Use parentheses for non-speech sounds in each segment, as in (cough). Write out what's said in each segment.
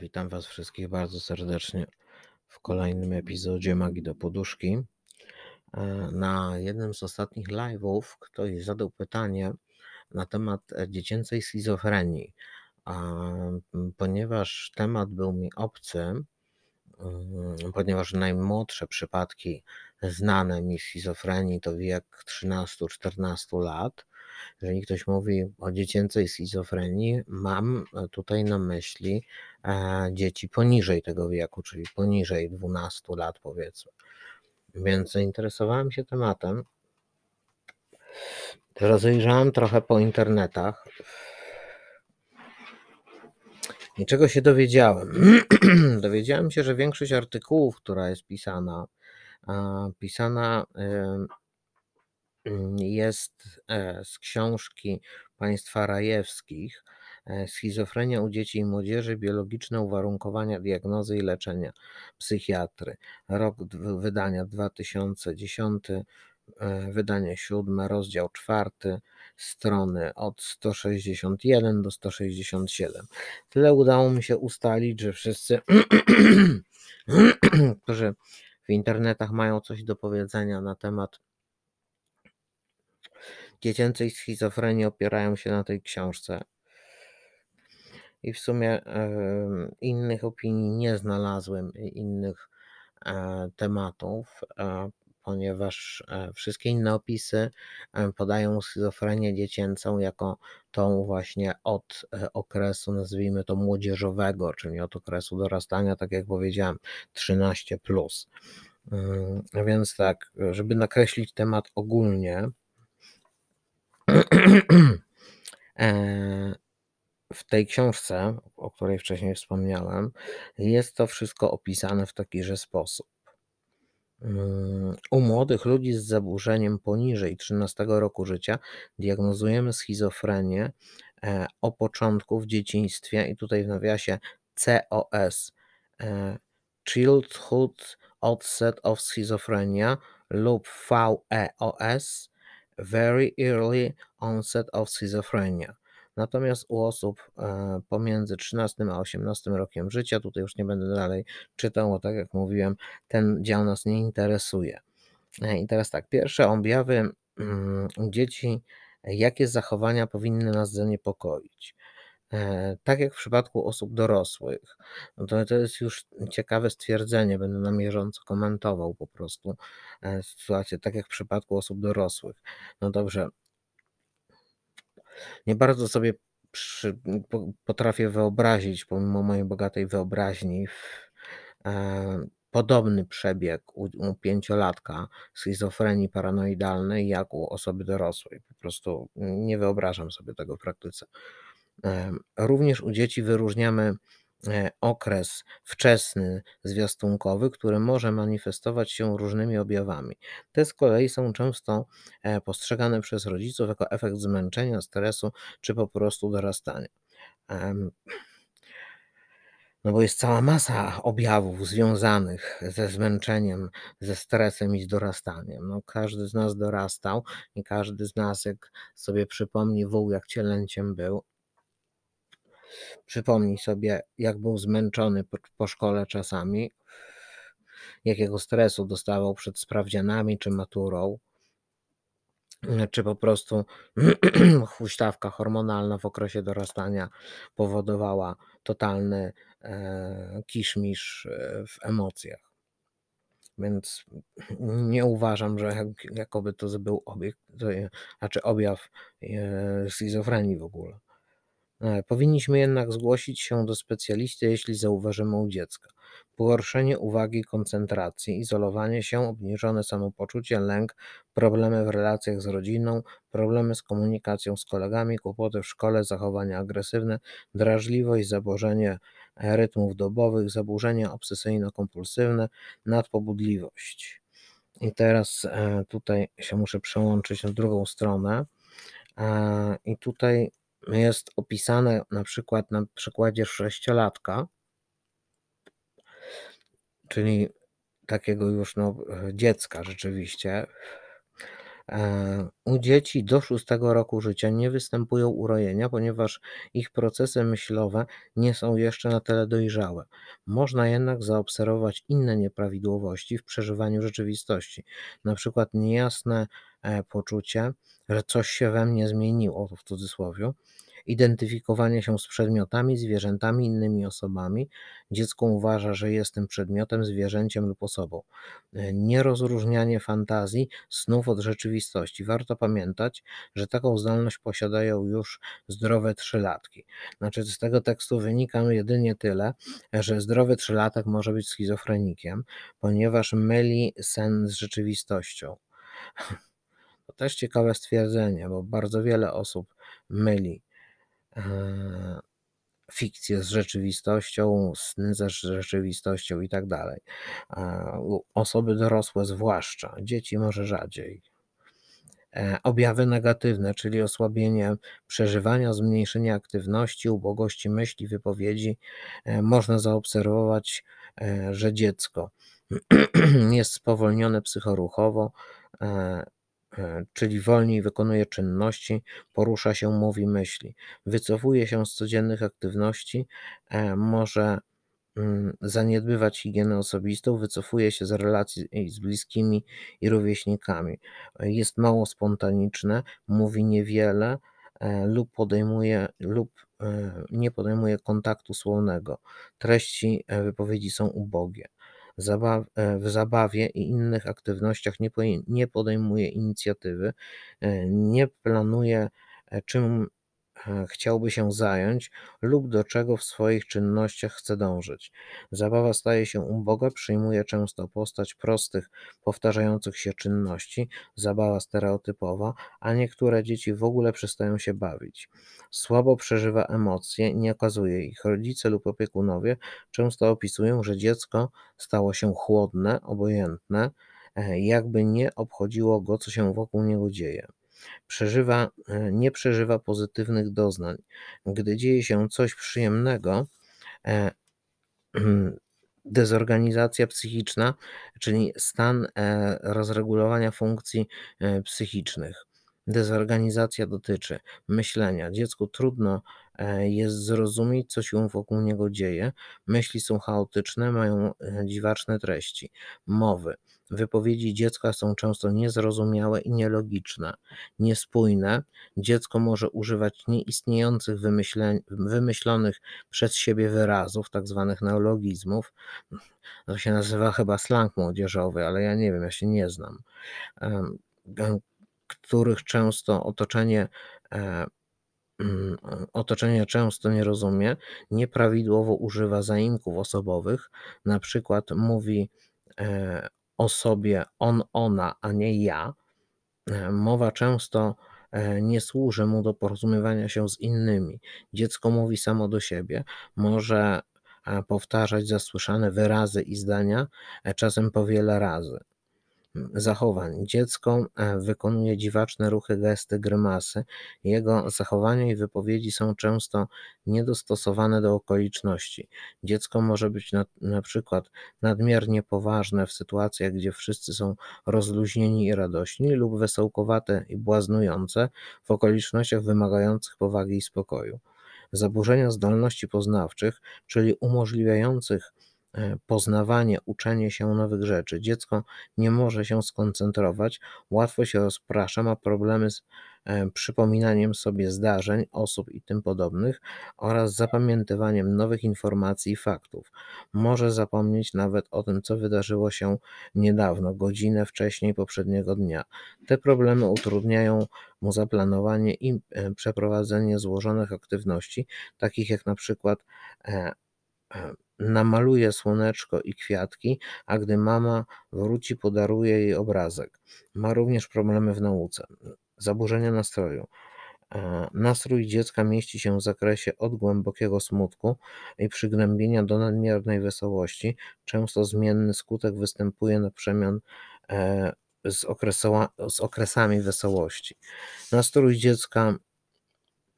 Witam Was wszystkich bardzo serdecznie w kolejnym epizodzie Magii do Poduszki. E, Na jednym z ostatnich live'ów ktoś zadał pytanie na temat e, dziecięcej schizofrenii. Ponieważ temat był mi obcy, ponieważ najmłodsze przypadki znane mi schizofrenii to wiek 13-14 lat, jeżeli ktoś mówi o dziecięcej schizofrenii, mam e, tutaj na myśli e, dzieci poniżej tego wieku, czyli poniżej 12 lat, powiedzmy. Więc zainteresowałem się tematem. Rozejrzałem trochę po internetach. I czego się dowiedziałem? (clears throat) dowiedziałem się, że większość artykułów, która jest pisana, a, pisana jest e, z książki państwa Rajewskich e, Schizofrenia u dzieci i młodzieży, biologiczne uwarunkowania diagnozy i leczenia psychiatry. Rok wydania 2010, e, wydanie 7, rozdział 4, strony od 161 do 167. Tyle udało mi się ustalić, że wszyscy, (clears throat) którzy w internetach mają coś do powiedzenia na temat dziecięcej schizofrenii opierają się na tej książce. I w sumie innych opinii nie znalazłem, innych e, tematów, e, ponieważ e, wszystkie inne opisy podają schizofrenię dziecięcą jako tą właśnie od okresu, nazwijmy to młodzieżowego, czyli od okresu dorastania, tak jak powiedziałem, 13. Plus. Mm, Więc tak, żeby nakreślić temat ogólnie, (clears throat) w tej książce, o której wcześniej wspomniałem, jest to wszystko opisane w takiże sposób. Mm, U młodych ludzi z zaburzeniem poniżej 13 roku życia diagnozujemy schizofrenię e, o początku w dzieciństwie i tutaj w nawiasie COS e, Childhood Onset of Schizophrenia lub VEOS Very Early Onset of Schizophrenia. Natomiast u osób e, pomiędzy 13 a 18 rokiem życia, tutaj już nie będę dalej czytał, bo tak jak mówiłem, ten dział nas nie interesuje. E, I teraz tak, pierwsze objawy mm, u dzieci, jakie zachowania powinny nas zaniepokoić? E, Tak jak w przypadku osób dorosłych, no to, to jest już ciekawe stwierdzenie, będę na bieżąco komentował po prostu e, sytuację, tak jak w przypadku osób dorosłych. No dobrze, nie bardzo sobie przy, po, potrafię wyobrazić, pomimo mojej bogatej wyobraźni, w, e, podobny przebieg u, u pięciolatka schizofrenii paranoidalnej jak u osoby dorosłej. Po prostu nie wyobrażam sobie tego w praktyce. Również u dzieci wyróżniamy e, okres wczesny zwiastunkowy, który może manifestować się różnymi objawami. Te z kolei są często e, postrzegane przez rodziców jako efekt zmęczenia, stresu czy po prostu dorastania. No bo jest cała masa objawów związanych ze zmęczeniem, ze stresem i z dorastaniem. No, każdy z nas dorastał i każdy z nas, jak sobie przypomni wół, jak cielęciem był, Przypomnij sobie, jak był zmęczony po, po szkole czasami, jakiego stresu dostawał przed sprawdzianami czy maturą, czy po prostu (clears throat) huśtawka hormonalna w okresie dorastania powodowała totalny e, kiszmisz e, w emocjach. Więc nie uważam, że jak, jakoby to był obiekt, to, znaczy objaw e, schizofrenii w ogóle. E, Powinniśmy jednak zgłosić się do specjalisty, jeśli zauważymy u dziecka pogorszenie uwagi, koncentracji, izolowanie się, obniżone samopoczucie, lęk, problemy w relacjach z rodziną, problemy z komunikacją z kolegami, kłopoty w szkole, zachowania agresywne, drażliwość, zaburzenie e, rytmów dobowych, zaburzenia obsesyjno-kompulsywne, nadpobudliwość. I teraz e, tutaj się muszę przełączyć na drugą stronę. I tutaj jest opisane na przykład na przykładzie sześciolatka, czyli takiego już no, dziecka rzeczywiście, E, u dzieci do 6 roku życia nie występują urojenia, ponieważ ich procesy myślowe nie są jeszcze na tyle dojrzałe. Można jednak zaobserwować inne nieprawidłowości w przeżywaniu rzeczywistości, na przykład niejasne poczucie, że coś się we mnie zmieniło, w cudzysłowie, identyfikowanie się z przedmiotami, zwierzętami, innymi osobami. Dziecko uważa, że jest tym przedmiotem, zwierzęciem lub osobą. E, nierozróżnianie fantazji, snów od rzeczywistości. Warto pamiętać, że taką zdolność posiadają już zdrowe trzylatki. Znaczy, z tego tekstu wynika jedynie tyle, że zdrowy trzylatek może być schizofrenikiem, ponieważ myli sen z rzeczywistością. (laughs) To też ciekawe stwierdzenie, bo bardzo wiele osób myli E, fikcję z rzeczywistością, sny z rzeczywistością i tak dalej. E, osoby dorosłe zwłaszcza, dzieci może rzadziej. E, objawy negatywne, czyli osłabienie przeżywania, zmniejszenie aktywności, ubogości myśli, wypowiedzi, można zaobserwować, że dziecko (clears throat) jest spowolnione psychoruchowo, czyli wolniej wykonuje czynności, porusza się, mówi, myśli, wycofuje się z codziennych aktywności, e, może mm, zaniedbywać higienę osobistą, wycofuje się z relacji z bliskimi i rówieśnikami, jest mało spontaniczne, mówi niewiele e, lub podejmuje lub nie podejmuje kontaktu słownego. Treści wypowiedzi są ubogie. E, w zabawie i innych aktywnościach nie podejmuje inicjatywy, e, nie planuje, e, czym chciałby się zająć lub do czego w swoich czynnościach chce dążyć. Zabawa staje się uboga, przyjmuje często postać prostych, powtarzających się czynności, zabawa stereotypowa, a niektóre dzieci w ogóle przestają się bawić. Słabo przeżywa emocje, nie okazuje ich. Rodzice lub opiekunowie często opisują, że dziecko stało się chłodne, obojętne, e, jakby nie obchodziło go, co się wokół niego dzieje przeżywa, e, nie przeżywa pozytywnych doznań. Gdy dzieje się coś przyjemnego, e, (clears throat) dezorganizacja psychiczna, czyli stan e, rozregulowania funkcji psychicznych. Dezorganizacja dotyczy myślenia. Dziecku trudno jest zrozumieć, co się wokół niego dzieje. Myśli są chaotyczne, mają dziwaczne treści. Mowy. Wypowiedzi dziecka są często niezrozumiałe i nielogiczne, niespójne. Dziecko może używać nieistniejących wymyślonych przez siebie wyrazów, tak zwanych neologizmów. To się nazywa chyba slang młodzieżowy, ale ja nie wiem, ja się nie znam. Których często otoczenie e, mm, otoczenie często nie rozumie, nieprawidłowo używa zaimków osobowych, na przykład mówi e, o sobie on, ona, a nie ja, e, mowa często e, nie służy mu do porozumiewania się z innymi. Dziecko mówi samo do siebie, może e, powtarzać zasłyszane wyrazy i zdania, czasem po wiele razy zachowań. Dziecko e, wykonuje dziwaczne ruchy, gesty, grymasy. Jego zachowania i wypowiedzi są często niedostosowane do okoliczności. Dziecko może być na, na przykład nadmiernie poważne w sytuacjach, gdzie wszyscy są rozluźnieni i radośni, lub wesołkowate i błaznujące w okolicznościach wymagających powagi i spokoju. Zaburzenia zdolności poznawczych, czyli umożliwiających poznawanie, uczenie się nowych rzeczy. Dziecko nie może się skoncentrować, łatwo się rozprasza, ma problemy z e, przypominaniem sobie zdarzeń, osób i tym podobnych oraz zapamiętywaniem nowych informacji i faktów. Może zapomnieć nawet o tym, co wydarzyło się niedawno, godzinę wcześniej poprzedniego dnia. Te problemy utrudniają mu zaplanowanie i e, przeprowadzenie złożonych aktywności, takich jak na przykład namaluje słoneczko i kwiatki, a gdy mama wróci, podaruje jej obrazek. Ma również problemy w nauce. Zaburzenia nastroju. E, nastrój dziecka mieści się w zakresie od głębokiego smutku i przygnębienia do nadmiernej wesołości. Często zmienny skutek występuje na przemian e, z, z okresami wesołości. Nastrój dziecka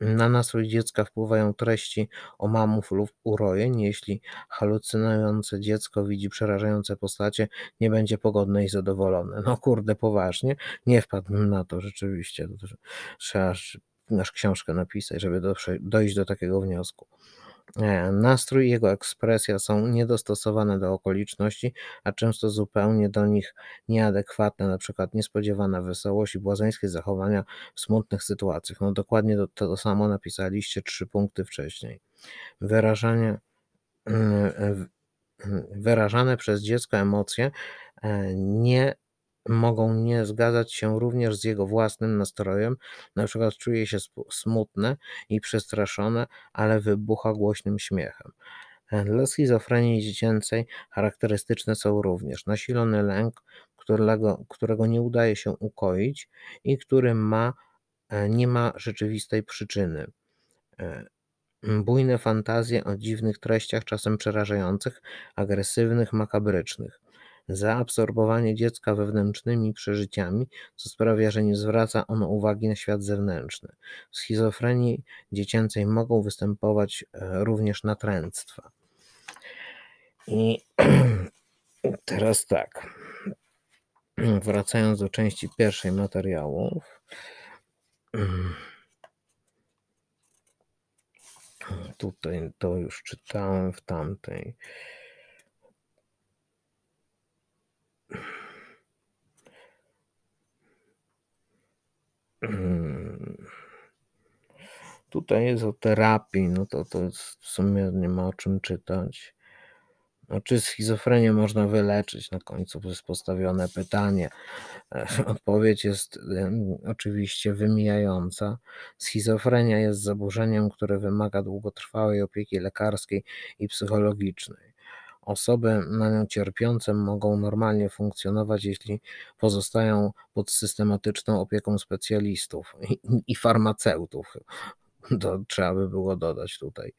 Na nastrój dziecka wpływają treści omamów lub urojeń. Jeśli halucynujące dziecko widzi przerażające postacie, nie będzie pogodne i zadowolone. No kurde, poważnie, nie wpadłem na to rzeczywiście. Trzeba aż książkę napisać, żeby dojść do takiego wniosku. E, nastrój i jego ekspresja są niedostosowane do okoliczności, a często zupełnie do nich nieadekwatne, na przykład niespodziewana wesołość i błazeńskie zachowania w smutnych sytuacjach. No dokładnie to, to samo napisaliście trzy punkty wcześniej. Wyrażanie, mm, wyrażane przez dziecko emocje e, nie mogą nie zgadzać się również z jego własnym nastrojem, na przykład czuje się smutne i przestraszone, ale wybucha głośnym śmiechem. Dla schizofrenii dziecięcej charakterystyczne są również nasilony lęk, którego, którego nie udaje się ukoić i który ma, e, nie ma rzeczywistej przyczyny. E, bujne fantazje o dziwnych treściach, czasem przerażających, agresywnych, makabrycznych zaabsorbowanie dziecka wewnętrznymi przeżyciami, co sprawia, że nie zwraca ono uwagi na świat zewnętrzny. W schizofrenii dziecięcej mogą występować e, również natręctwa. I (clears throat) teraz tak. (clears throat) Wracając do części pierwszej materiałów. (clears throat) Tutaj to już czytałem w tamtej. Hmm. Tutaj jest o terapii, no to, to jest w sumie nie ma o czym czytać. No, czy schizofrenię można wyleczyć? Na końcu jest postawione pytanie. (laughs) Odpowiedź jest oczywiście wymijająca. Schizofrenia jest zaburzeniem, które wymaga długotrwałej opieki lekarskiej i psychologicznej. Osoby na nią cierpiące mogą normalnie funkcjonować, jeśli pozostają pod systematyczną opieką specjalistów i, i farmaceutów. To trzeba by było dodać tutaj.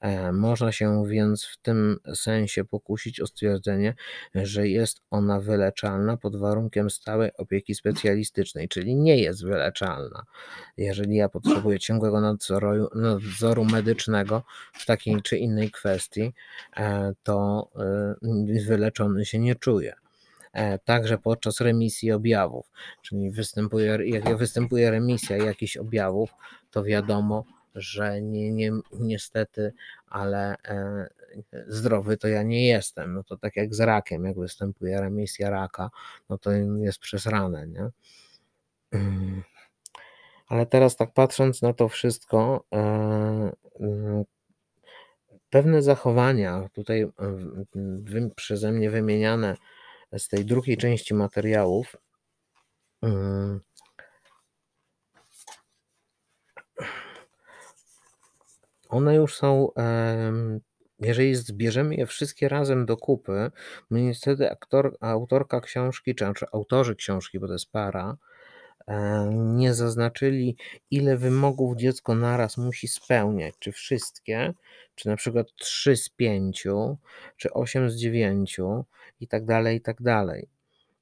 E, można się więc w tym sensie pokusić o stwierdzenie, że jest ona wyleczalna pod warunkiem stałej opieki specjalistycznej, czyli nie jest wyleczalna. Jeżeli ja potrzebuję ciągłego nadzoru, nadzoru medycznego w takiej czy innej kwestii, e, to e, wyleczony się nie czuję także podczas remisji objawów. Czyli występuje, jak występuje remisja jakichś objawów, to wiadomo, że nie, nie, niestety, ale e, zdrowy to ja nie jestem. No to tak jak z rakiem, jak występuje remisja raka, no to jest przez ranę, nie? (clears throat) Ale teraz tak patrząc na to wszystko, e, mm, pewne zachowania tutaj przeze mnie wymieniane z tej drugiej części materiałów, mm, One już są, jeżeli zbierzemy je wszystkie razem do kupy, no niestety aktor, autorka książki, czy, czy autorzy książki, bo to jest para, nie zaznaczyli, ile wymogów dziecko naraz musi spełniać, czy wszystkie, czy na przykład 3 z 5, czy 8 z 9 i tak dalej, i tak dalej.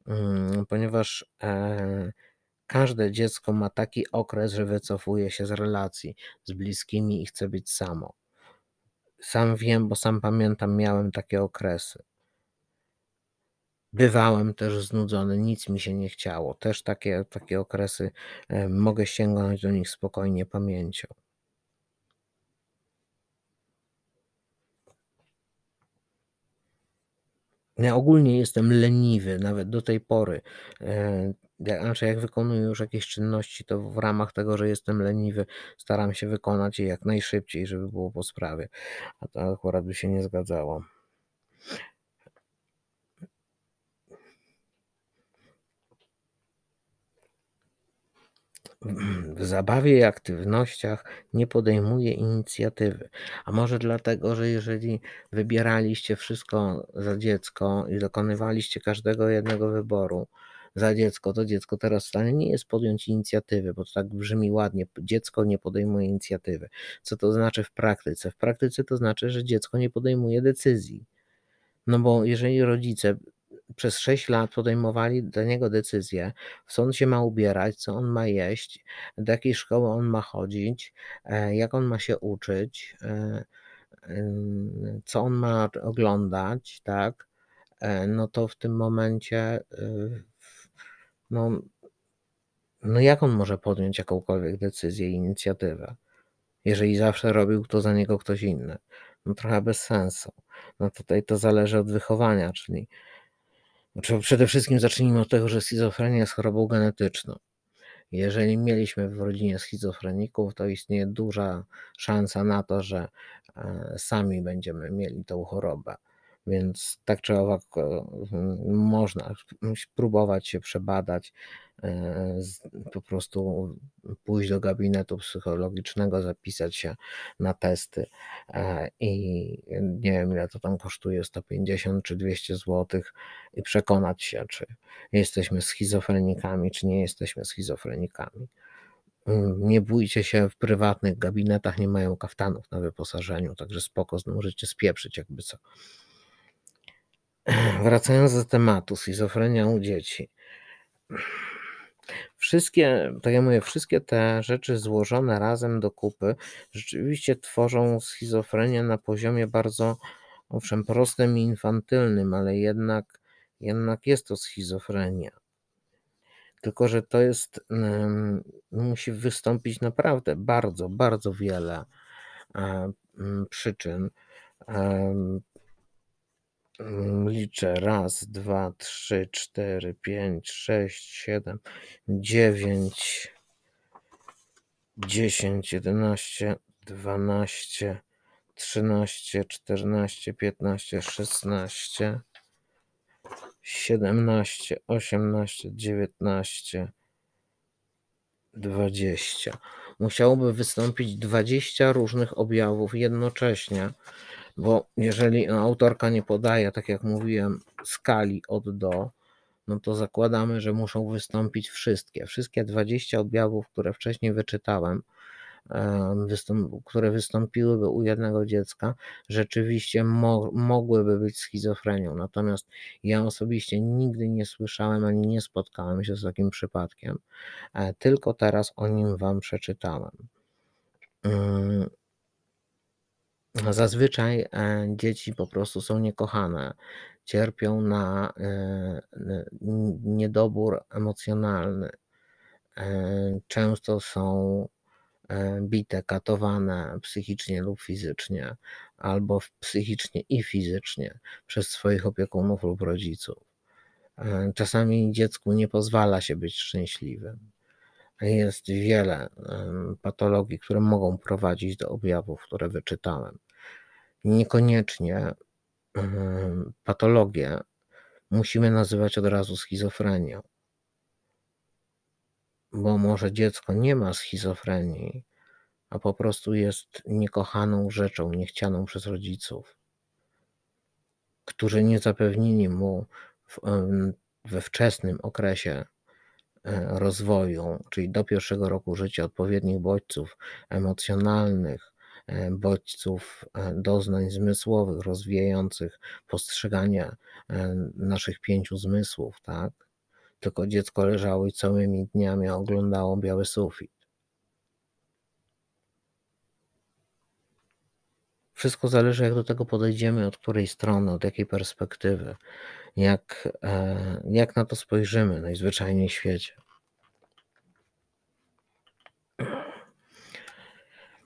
Mm, ponieważ e, Każde dziecko ma taki okres, że wycofuje się z relacji z bliskimi i chce być samo. Sam wiem, bo sam pamiętam, miałem takie okresy. Bywałem też znudzony, nic mi się nie chciało. Też takie, takie okresy e, mogę sięgnąć do nich spokojnie pamięcią. Ja ogólnie jestem leniwy, nawet do tej pory. E, znaczy, jak wykonuję już jakieś czynności, to w ramach tego, że jestem leniwy, staram się wykonać je jak najszybciej, żeby było po sprawie. A to akurat by się nie zgadzało. W zabawie i aktywnościach nie podejmuje inicjatywy. A może dlatego, że jeżeli wybieraliście wszystko za dziecko i dokonywaliście każdego jednego wyboru za dziecko, to dziecko teraz w stanie nie jest podjąć inicjatywy, bo to tak brzmi ładnie. Dziecko nie podejmuje inicjatywy. Co to znaczy w praktyce? W praktyce to znaczy, że dziecko nie podejmuje decyzji. No bo jeżeli rodzice przez 6 lat podejmowali dla niego decyzje, w co on się ma ubierać, co on ma jeść, do jakiej szkoły on ma chodzić, e, jak on ma się uczyć, e, co on ma oglądać, tak, no to w tym momencie no, no jak on może podjąć jakąkolwiek decyzję i inicjatywę, jeżeli zawsze robił to za niego ktoś inny? No trochę bez sensu. No tutaj to zależy od wychowania, czyli znaczy przede wszystkim zacznijmy od tego, że schizofrenia jest chorobą genetyczną. Jeżeli mieliśmy w rodzinie schizofreników, to istnieje duża szansa na to, że e, sami będziemy mieli tą chorobę. Więc tak czy owak e, można próbować się przebadać, e, po prostu pójść do gabinetu psychologicznego, zapisać się na testy e, i nie wiem ile to tam kosztuje, 150 czy 200 zł i przekonać się, czy jesteśmy schizofrenikami, czy nie jesteśmy schizofrenikami. Mm, nie bójcie się, w prywatnych gabinetach nie mają kaftanów na wyposażeniu, także spoko, możecie spieprzyć jakby co. (clears throat) Wracając do tematu, schizofrenia u dzieci. Wszystkie, tak jak mówię, wszystkie te rzeczy złożone razem do kupy rzeczywiście tworzą schizofrenię na poziomie bardzo, owszem, prostym i infantylnym, ale jednak, jednak jest to schizofrenia. Tylko, że to jest, um, musi wystąpić naprawdę bardzo, bardzo wiele um, przyczyn. Um, liczę raz, dwa, trzy, cztery, pięć, sześć, siedem, dziewięć, dziesięć, jedenaście, dwanaście, trzynaście, czternaście, piętnaście, szesnaście, siedemnaście, osiemnaście, dziewiętnaście, dwadzieścia. Musiałoby wystąpić dwadzieścia różnych objawów jednocześnie bo jeżeli autorka nie podaje, tak jak mówiłem, skali od do, no to zakładamy, że muszą wystąpić wszystkie. Wszystkie 20 objawów, które wcześniej wyczytałem, które wystąpiłyby u jednego dziecka, rzeczywiście mo mogłyby być schizofrenią. Natomiast ja osobiście nigdy nie słyszałem ani nie spotkałem się z takim przypadkiem, e, tylko teraz o nim Wam przeczytałem. Mm, Zazwyczaj e, dzieci po prostu są niekochane, cierpią na e, niedobór emocjonalny. E, często są bite, katowane psychicznie lub fizycznie, albo psychicznie i fizycznie przez swoich opiekunów lub rodziców. Czasami dziecku nie pozwala się być szczęśliwym. Jest wiele patologii, które mogą prowadzić do objawów, które wyczytałem niekoniecznie patologię musimy nazywać od razu schizofrenią. Bo może dziecko nie ma schizofrenii, a po prostu jest niekochaną rzeczą, niechcianą przez rodziców, którzy nie zapewnili mu w, we wczesnym okresie e, rozwoju, czyli do pierwszego roku życia, odpowiednich bodźców emocjonalnych, bodźców, e, doznań zmysłowych rozwijających postrzeganie e, naszych pięciu zmysłów, tak? Tylko dziecko leżało i całymi dniami oglądało biały sufit. Wszystko zależy, jak do tego podejdziemy, od której strony, od jakiej perspektywy, jak, jak na to spojrzymy najzwyczajniej w świecie.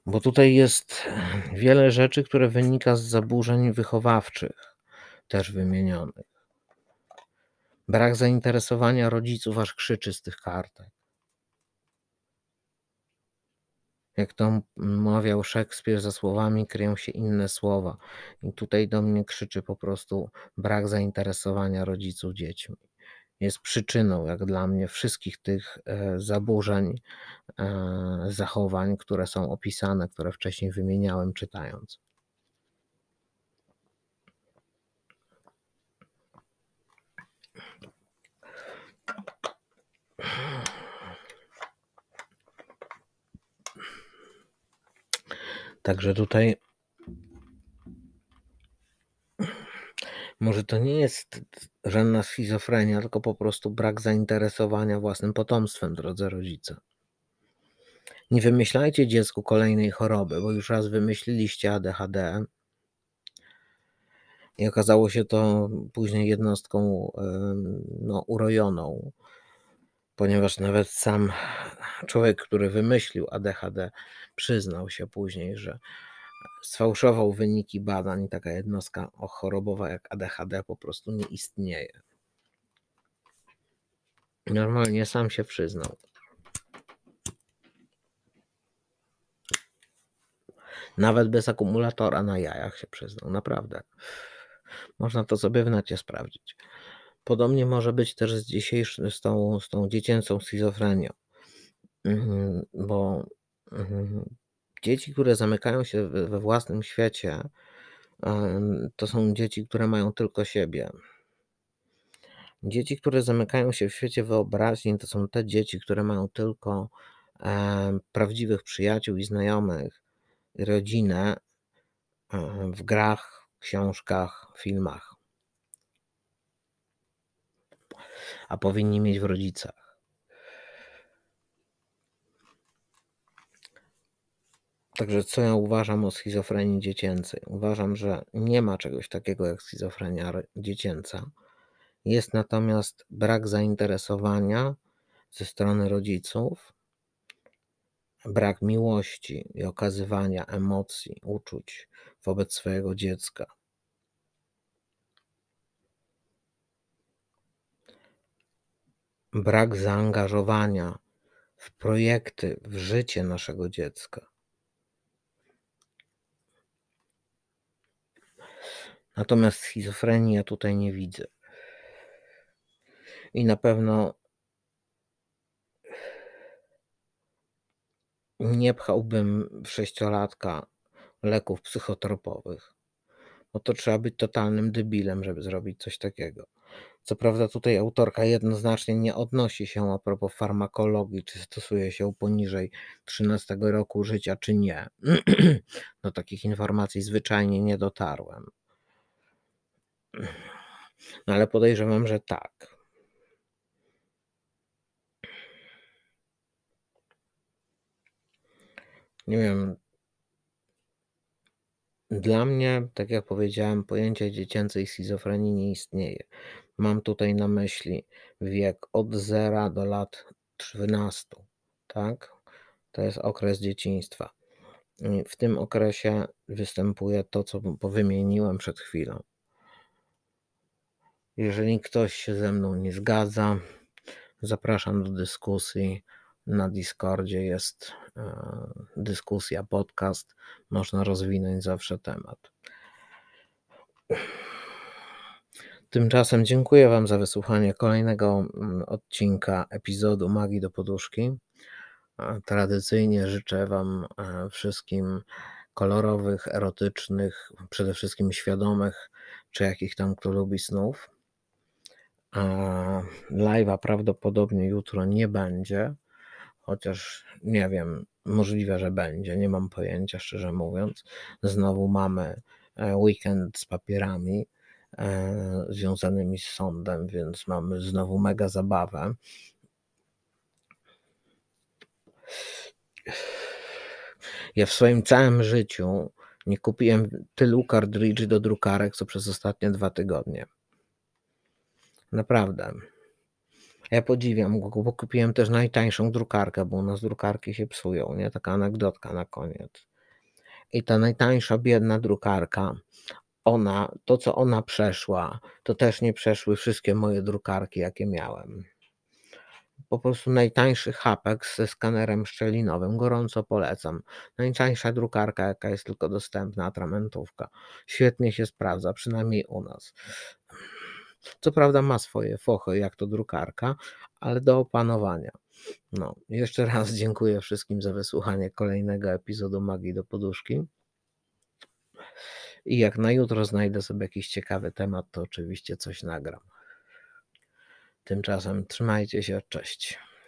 Bo tutaj jest wiele rzeczy, które wynika z zaburzeń wychowawczych, też wymienionych. Brak zainteresowania rodziców aż krzyczy z tych kartek. Jak to mawiał Szekspir, za słowami kryją się inne słowa. I tutaj do mnie krzyczy po prostu brak zainteresowania rodziców dziećmi jest przyczyną, jak dla mnie, wszystkich tych e, zaburzeń, e, zachowań, które są opisane, które wcześniej wymieniałem, czytając. Także tutaj Może to nie jest żadna schizofrenia, tylko po prostu brak zainteresowania własnym potomstwem, drodzy rodzice. Nie wymyślajcie dziecku kolejnej choroby, bo już raz wymyśliliście ADHD i okazało się to później jednostką no, urojoną, ponieważ nawet sam człowiek, który wymyślił ADHD, przyznał się później, że sfałszował wyniki badań taka jednostka chorobowa jak ADHD po prostu nie istnieje. Normalnie sam się przyznał. Nawet bez akumulatora na jajach się przyznał, naprawdę. Można to sobie w necie sprawdzić. Podobnie może być też z dzisiejszą, z tą, z tą dziecięcą schizofrenią, mhm, bo mhm, dzieci, które zamykają się we własnym świecie, to są dzieci, które mają tylko siebie. Dzieci, które zamykają się w świecie wyobraźni, to są te dzieci, które mają tylko prawdziwych przyjaciół i znajomych, rodzinę w grach, książkach, filmach. A powinni mieć w rodzicach. Także co ja uważam o schizofrenii dziecięcej? Uważam, że nie ma czegoś takiego jak schizofrenia dziecięca. Jest natomiast brak zainteresowania ze strony rodziców, brak miłości i okazywania emocji, uczuć wobec swojego dziecka. Brak zaangażowania w projekty, w życie naszego dziecka. Natomiast schizofrenii ja tutaj nie widzę. I na pewno nie pchałbym w sześciolatka leków psychotropowych, bo to trzeba być totalnym debilem, żeby zrobić coś takiego. Co prawda tutaj autorka jednoznacznie nie odnosi się a propos farmakologii, czy stosuje się poniżej 13 roku życia, czy nie. Do (clears throat) takich informacji zwyczajnie nie dotarłem. No ale podejrzewam, że tak. Nie wiem. Dla mnie, tak jak powiedziałem, pojęcie dziecięcej schizofrenii nie istnieje. Mam tutaj na myśli wiek od 0 do lat 13, tak? To jest okres dzieciństwa. W tym okresie występuje to, co wymieniłem przed chwilą. Jeżeli ktoś się ze mną nie zgadza, zapraszam do dyskusji. Na Discordzie jest e, dyskusja, podcast. Można rozwinąć zawsze temat. Tymczasem dziękuję Wam za wysłuchanie kolejnego mm, odcinka epizodu Magii do Poduszki. Tradycyjnie życzę Wam e, wszystkim kolorowych, erotycznych, przede wszystkim świadomych, czy jakich tam kto lubi snów. Live'a prawdopodobnie jutro nie będzie, chociaż nie wiem, możliwe, że będzie, nie mam pojęcia, szczerze mówiąc. Znowu mamy e, weekend z papierami e, związanymi z sądem, więc mamy znowu mega zabawę. Ja w swoim całym życiu nie kupiłem tylu kartridży do drukarek, co przez ostatnie dwa tygodnie. Naprawdę. Ja podziwiam go, bo kupiłem też najtańszą drukarkę, bo u nas drukarki się psują, nie? Taka anegdotka na koniec. I ta najtańsza, biedna drukarka, ona, to co ona przeszła, to też nie przeszły wszystkie moje drukarki, jakie miałem. Po prostu najtańszy Hapex ze skanerem szczelinowym, gorąco polecam. Najtańsza drukarka, jaka jest tylko dostępna, atramentówka. Świetnie się sprawdza, przynajmniej u nas. Co prawda ma swoje fochy, jak to drukarka, ale do opanowania. No, jeszcze raz (laughs) dziękuję wszystkim za wysłuchanie kolejnego epizodu Magii do Poduszki. I jak na jutro znajdę sobie jakiś ciekawy temat, to oczywiście coś nagram. Tymczasem trzymajcie się, cześć.